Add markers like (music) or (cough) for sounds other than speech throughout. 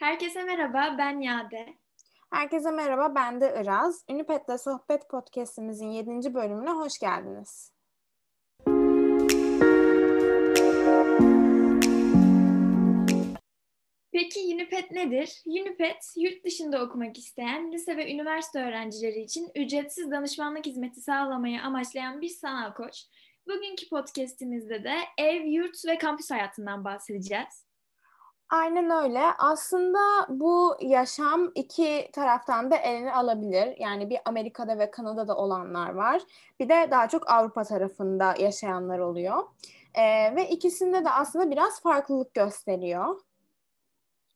Herkese merhaba, ben Yade. Herkese merhaba, ben de Iraz. Ünipet'le Sohbet Podcast'imizin 7. bölümüne hoş geldiniz. Peki Unipet nedir? Unipet, yurt dışında okumak isteyen lise ve üniversite öğrencileri için ücretsiz danışmanlık hizmeti sağlamayı amaçlayan bir sanal koç. Bugünkü podcastimizde de ev, yurt ve kampüs hayatından bahsedeceğiz. Aynen öyle. Aslında bu yaşam iki taraftan da elini alabilir. Yani bir Amerika'da ve Kanada'da olanlar var. Bir de daha çok Avrupa tarafında yaşayanlar oluyor. Ee, ve ikisinde de aslında biraz farklılık gösteriyor.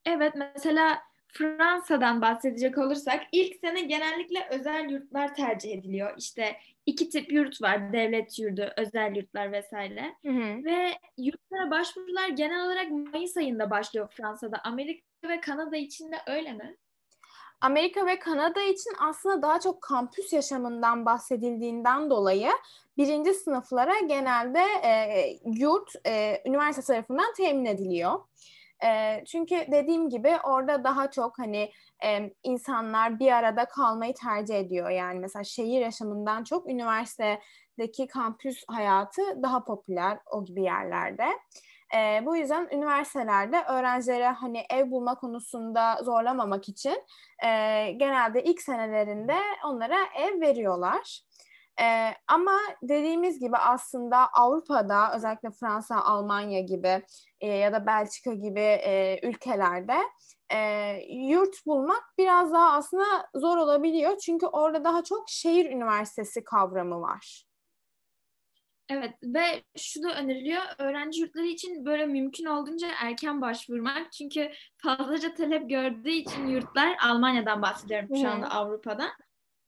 Evet, mesela Fransa'dan bahsedecek olursak ilk sene genellikle özel yurtlar tercih ediliyor. İşte iki tip yurt var. Devlet yurdu, özel yurtlar vesaire. Hı hı. Ve yurtlara başvurular genel olarak Mayıs ayında başlıyor Fransa'da. Amerika ve Kanada için de öyle mi? Amerika ve Kanada için aslında daha çok kampüs yaşamından bahsedildiğinden dolayı birinci sınıflara genelde e, yurt e, üniversite tarafından temin ediliyor. Çünkü dediğim gibi orada daha çok hani insanlar bir arada kalmayı tercih ediyor. Yani mesela şehir yaşamından çok üniversitedeki kampüs hayatı daha popüler o gibi yerlerde. Bu yüzden üniversitelerde öğrencilere hani ev bulma konusunda zorlamamak için genelde ilk senelerinde onlara ev veriyorlar. Ee, ama dediğimiz gibi aslında Avrupa'da özellikle Fransa, Almanya gibi e, ya da Belçika gibi e, ülkelerde e, yurt bulmak biraz daha aslında zor olabiliyor. Çünkü orada daha çok şehir üniversitesi kavramı var. Evet ve şu da öneriliyor öğrenci yurtları için böyle mümkün olduğunca erken başvurmak. Çünkü fazlaca talep gördüğü için yurtlar Almanya'dan bahsediyorum şu anda Avrupa'da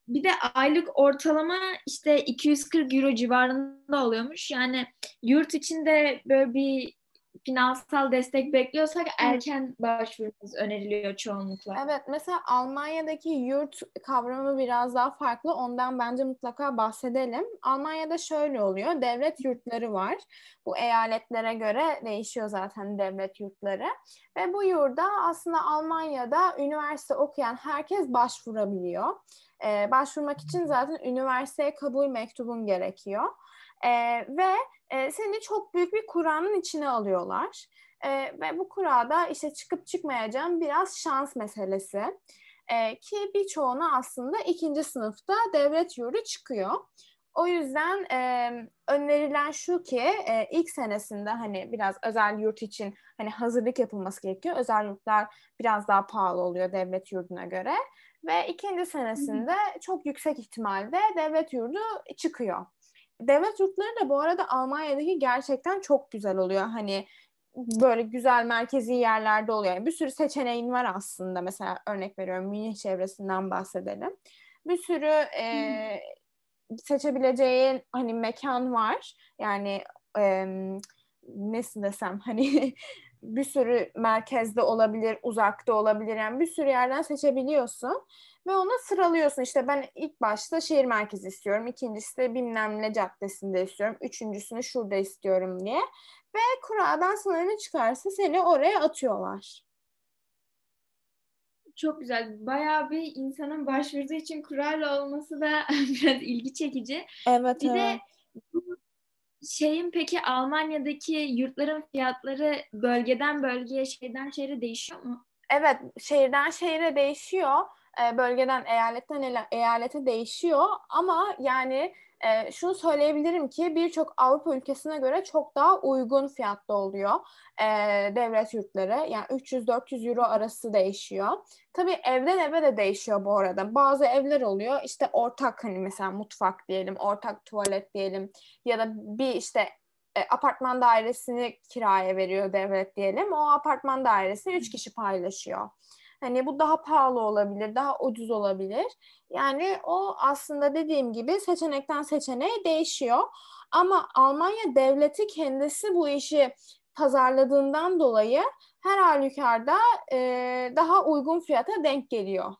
bir de aylık ortalama işte 240 euro civarında oluyormuş. Yani yurt içinde böyle bir finansal destek bekliyorsak erken başvurmamız öneriliyor çoğunlukla. Evet mesela Almanya'daki yurt kavramı biraz daha farklı. Ondan bence mutlaka bahsedelim. Almanya'da şöyle oluyor. Devlet yurtları var. Bu eyaletlere göre değişiyor zaten devlet yurtları. Ve bu yurda aslında Almanya'da üniversite okuyan herkes başvurabiliyor. Ee, başvurmak için zaten üniversiteye kabul mektubun gerekiyor. Ee, ve e, seni çok büyük bir kuranın içine alıyorlar. E, ve bu kurada işte çıkıp çıkmayacağım biraz şans meselesi. E, ki birçoğuna aslında ikinci sınıfta devlet yurdu çıkıyor. O yüzden e, önerilen şu ki e, ilk senesinde hani biraz özel yurt için hani hazırlık yapılması gerekiyor. Özel yurtlar biraz daha pahalı oluyor devlet yurduna göre. Ve ikinci senesinde çok yüksek ihtimalle devlet yurdu çıkıyor. Devlet yurtları da bu arada Almanya'daki gerçekten çok güzel oluyor. Hani böyle güzel merkezi yerlerde oluyor. Yani bir sürü seçeneğin var aslında. Mesela örnek veriyorum Münih çevresinden bahsedelim. Bir sürü e, seçebileceğin hani mekan var. Yani e, nasıl desem hani bir sürü merkezde olabilir, uzakta olabilir. Yani bir sürü yerden seçebiliyorsun ve ona sıralıyorsun. İşte ben ilk başta şehir merkezi istiyorum. ikincisi de bilmem ne caddesinde istiyorum. Üçüncüsünü şurada istiyorum diye. Ve kuradan ne çıkarsa seni oraya atıyorlar. Çok güzel. Bayağı bir insanın başvurduğu için kurayla olması da (laughs) biraz ilgi çekici. Evet, bir evet. de şeyin peki Almanya'daki yurtların fiyatları bölgeden bölgeye, şeyden şehre değişiyor mu? Evet, şehirden şehire değişiyor. Ee, bölgeden eyaletten eyalete değişiyor ama yani e, şunu söyleyebilirim ki birçok Avrupa ülkesine göre çok daha uygun fiyatta oluyor e, devlet yurtları. Yani 300-400 euro arası değişiyor. Tabii evden eve de değişiyor bu arada. Bazı evler oluyor işte ortak hani mesela mutfak diyelim, ortak tuvalet diyelim ya da bir işte e, apartman dairesini kiraya veriyor devlet diyelim. O apartman dairesini üç kişi paylaşıyor. Hani bu daha pahalı olabilir, daha ucuz olabilir. Yani o aslında dediğim gibi seçenekten seçeneğe değişiyor. Ama Almanya devleti kendisi bu işi pazarladığından dolayı her halükarda e, daha uygun fiyata denk geliyor.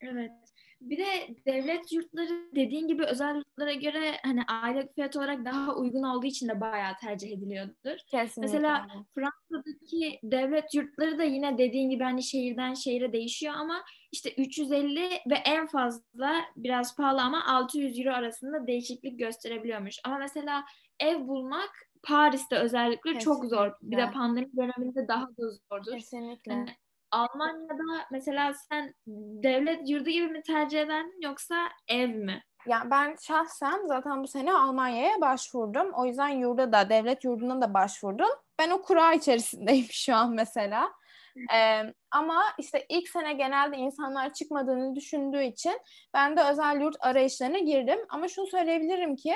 Evet. Bir de devlet yurtları dediğin gibi özel yurtlara göre hani aile fiyat olarak daha uygun olduğu için de bayağı tercih ediliyordur. Kesinlikle. Mesela Fransa'daki devlet yurtları da yine dediğin gibi hani şehirden şehire değişiyor ama işte 350 ve en fazla biraz pahalı ama 600 euro arasında değişiklik gösterebiliyormuş. Ama mesela ev bulmak Paris'te özellikle Kesinlikle. çok zor. Bir de pandemi döneminde daha da zordur. Kesinlikle. Yani Almanya'da mesela sen devlet yurdu gibi mi tercih ederdin yoksa ev mi? Ya ben şahsen zaten bu sene Almanya'ya başvurdum. O yüzden yurda da devlet yurduna da başvurdum. Ben o kura içerisindeyim şu an mesela. Ee, ama işte ilk sene genelde insanlar çıkmadığını düşündüğü için ben de özel yurt arayışlarına girdim. Ama şunu söyleyebilirim ki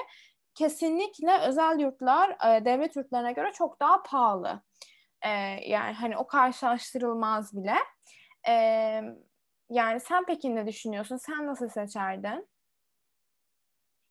kesinlikle özel yurtlar e, devlet yurtlarına göre çok daha pahalı. Ee, yani hani o karşılaştırılmaz bile. Ee, yani sen peki ne düşünüyorsun? Sen nasıl seçerdin?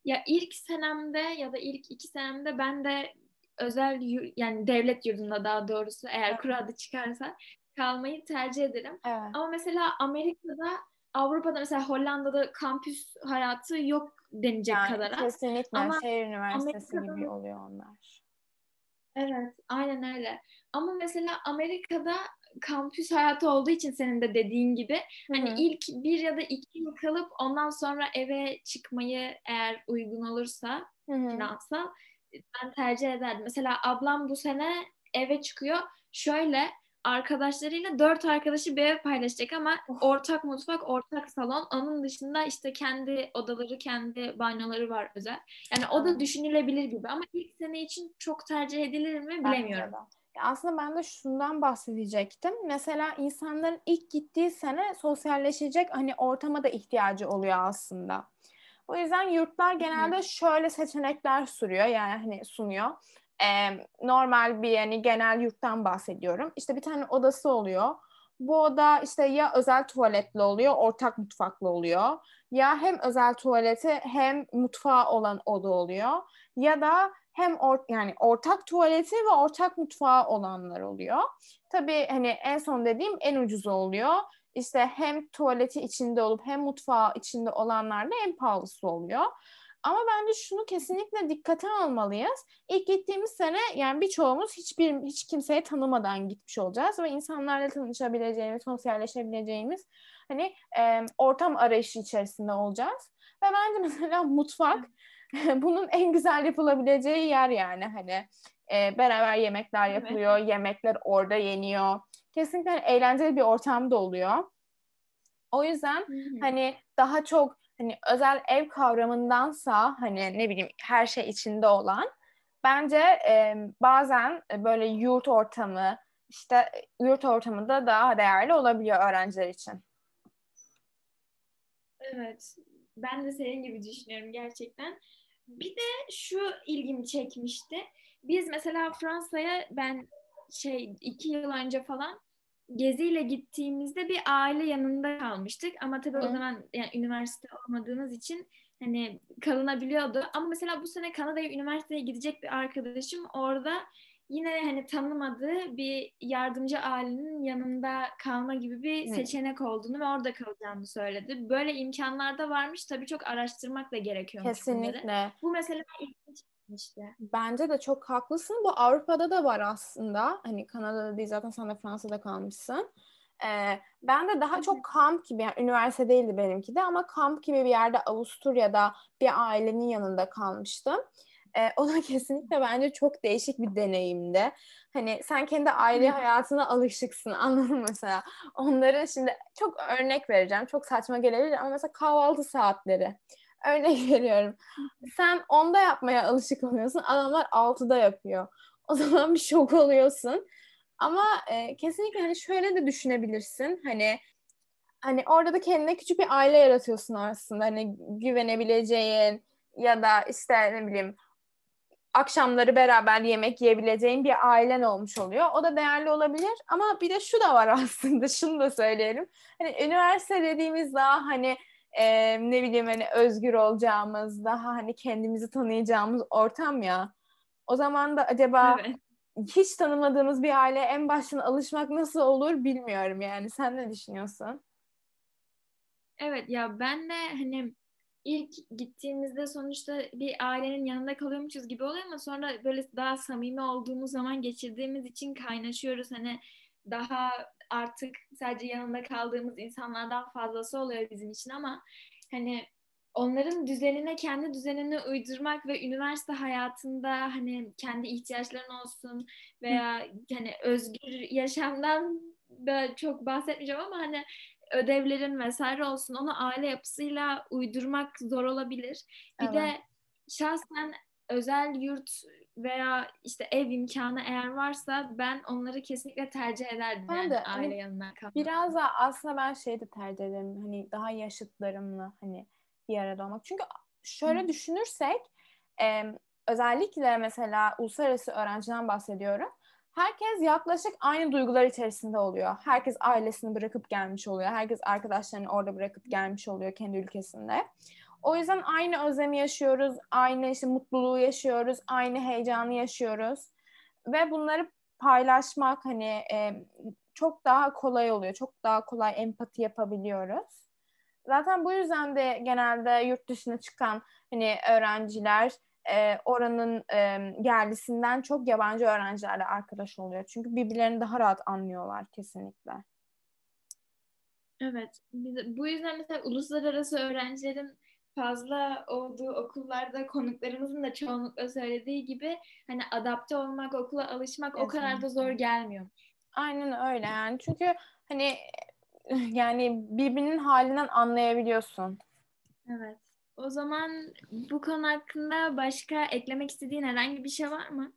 Ya ilk senemde ya da ilk iki senemde ben de özel yani devlet yurdunda daha doğrusu eğer evet. kuru adı çıkarsa kalmayı tercih ederim. Evet. Ama mesela Amerika'da Avrupa'da mesela Hollanda'da kampüs hayatı yok denecek yani kadar. Kesinlikle Ama şehir üniversitesi gibi oluyor onlar. Evet, aynen öyle. Ama mesela Amerika'da kampüs hayatı olduğu için senin de dediğin gibi Hı-hı. hani ilk bir ya da iki yıl kalıp ondan sonra eve çıkmayı eğer uygun olursa finansal ben tercih ederdim. Mesela ablam bu sene eve çıkıyor. Şöyle arkadaşlarıyla dört arkadaşı bir ev paylaşacak ama ortak mutfak, ortak salon. Onun dışında işte kendi odaları, kendi banyoları var özel. Yani o da düşünülebilir gibi ama ilk sene için çok tercih edilir mi bilemiyorum. Aslında ben de şundan bahsedecektim. Mesela insanların ilk gittiği sene sosyalleşecek hani ortama da ihtiyacı oluyor aslında. O yüzden yurtlar genelde şöyle seçenekler sunuyor yani hani sunuyor e, normal bir yani genel yurttan bahsediyorum. İşte bir tane odası oluyor. Bu oda işte ya özel tuvaletli oluyor, ortak mutfaklı oluyor. Ya hem özel tuvaleti hem mutfağı olan oda oluyor. Ya da hem or yani ortak tuvaleti ve ortak mutfağı olanlar oluyor. Tabii hani en son dediğim en ucuzu oluyor. İşte hem tuvaleti içinde olup hem mutfağı içinde olanlar da en pahalısı oluyor. Ama bence şunu kesinlikle dikkate almalıyız. İlk gittiğimiz sene yani birçoğumuz hiçbir hiç kimseyi tanımadan gitmiş olacağız ve insanlarla tanışabileceğimiz, sosyalleşebileceğimiz hani e, ortam arayışı içerisinde olacağız. Ve bence (laughs) mesela mutfak (laughs) bunun en güzel yapılabileceği yer yani hani e, beraber yemekler yapılıyor, evet. yemekler orada yeniyor. Kesinlikle eğlenceli bir ortamda oluyor. O yüzden Hı-hı. hani daha çok hani özel ev kavramındansa hani ne bileyim her şey içinde olan bence e, bazen böyle yurt ortamı işte yurt ortamında daha değerli olabiliyor öğrenciler için. Evet. Ben de senin gibi düşünüyorum gerçekten. Bir de şu ilgimi çekmişti. Biz mesela Fransa'ya ben şey iki yıl önce falan geziyle gittiğimizde bir aile yanında kalmıştık ama tabii Hı. o zaman yani üniversite olmadığımız için hani kalınabiliyordu. Ama mesela bu sene Kanada'ya üniversiteye gidecek bir arkadaşım orada yine hani tanımadığı bir yardımcı ailenin yanında kalma gibi bir Hı. seçenek olduğunu ve orada kalacağını söyledi. Böyle imkanlar da varmış. Tabii çok araştırmak da gerekiyor. Kesinlikle. Bunları. Bu mesela ilginç işte. Bence de çok haklısın. Bu Avrupa'da da var aslında. Hani Kanada'da değil zaten sen de Fransa'da kalmışsın. Ee, ben de daha çok kamp gibi, yani üniversite değildi benimki de ama kamp gibi bir yerde Avusturya'da bir ailenin yanında kalmıştım. Ee, o da (laughs) kesinlikle bence çok değişik bir deneyimdi. Hani sen kendi aile hayatına alışıksın (laughs) anladın mı mesela? Onların şimdi çok örnek vereceğim. Çok saçma gelebilir ama mesela kahvaltı saatleri. Örnek (laughs) veriyorum. Sen onda yapmaya alışık oluyorsun. Adamlar altıda yapıyor. O zaman bir şok oluyorsun. Ama e, kesinlikle hani şöyle de düşünebilirsin. Hani hani orada da kendine küçük bir aile yaratıyorsun aslında. Hani güvenebileceğin ya da işte ne bileyim akşamları beraber yemek yiyebileceğin bir ailen olmuş oluyor. O da değerli olabilir ama bir de şu da var (laughs) aslında şunu da söyleyelim. Hani üniversite dediğimiz daha hani e, ne bileyim hani özgür olacağımız, daha hani kendimizi tanıyacağımız ortam ya. O zaman da acaba evet. hiç tanımadığımız bir aile en baştan alışmak nasıl olur bilmiyorum yani. Sen ne düşünüyorsun? Evet ya ben de hani ilk gittiğimizde sonuçta bir ailenin yanında kalıyormuşuz gibi oluyor ama sonra böyle daha samimi olduğumuz zaman geçirdiğimiz için kaynaşıyoruz. Hani daha artık sadece yanında kaldığımız insanlardan fazlası oluyor bizim için ama hani onların düzenine kendi düzenini uydurmak ve üniversite hayatında hani kendi ihtiyaçların olsun veya hani özgür yaşamdan da çok bahsetmeyeceğim ama hani ödevlerin vesaire olsun onu aile yapısıyla uydurmak zor olabilir. Bir Evet. de şahsen özel yurt veya işte ev imkanı eğer varsa ben onları kesinlikle tercih ederdim Ben yani de, hani aile yanına kalmak. Biraz da aslında ben şey de tercih ederim. Hani daha yaşıtlarımla hani bir arada olmak. Çünkü şöyle Hı. düşünürsek e, özellikle mesela uluslararası öğrenciden bahsediyorum. Herkes yaklaşık aynı duygular içerisinde oluyor. Herkes ailesini bırakıp gelmiş oluyor. Herkes arkadaşlarını orada bırakıp gelmiş oluyor kendi ülkesinde. O yüzden aynı özlemi yaşıyoruz, aynı işte mutluluğu yaşıyoruz, aynı heyecanı yaşıyoruz. Ve bunları paylaşmak hani e, çok daha kolay oluyor. Çok daha kolay empati yapabiliyoruz. Zaten bu yüzden de genelde yurt dışına çıkan hani öğrenciler e, oranın e, yerlisinden çok yabancı öğrencilerle arkadaş oluyor. Çünkü birbirlerini daha rahat anlıyorlar kesinlikle. Evet. Bu yüzden mesela uluslararası öğrencilerin fazla olduğu okullarda konuklarımızın da çoğunlukla söylediği gibi hani adapte olmak, okula alışmak o kadar da zor Kesinlikle. gelmiyor. Aynen öyle yani. Çünkü hani (laughs) yani birbirinin halinden anlayabiliyorsun. Evet. O zaman bu konu hakkında başka eklemek istediğin herhangi bir şey var mı?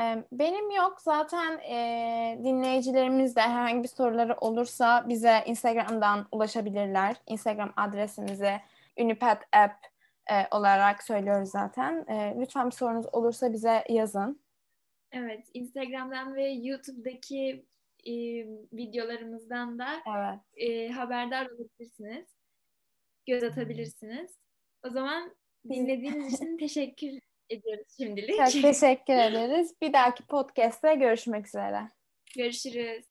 Ee, Benim yok. Zaten e, dinleyicilerimiz de herhangi bir soruları olursa bize Instagram'dan ulaşabilirler. Instagram adresimizi Unipad App e, olarak söylüyoruz zaten. E, lütfen bir sorunuz olursa bize yazın. Evet, Instagram'dan ve YouTube'daki e, videolarımızdan da Evet. e, haberdar olabilirsiniz. Göz atabilirsiniz. O zaman dinlediğiniz için teşekkür ediyoruz şimdilik. Çok teşekkür ederiz. Bir dahaki podcast'te görüşmek üzere. Görüşürüz.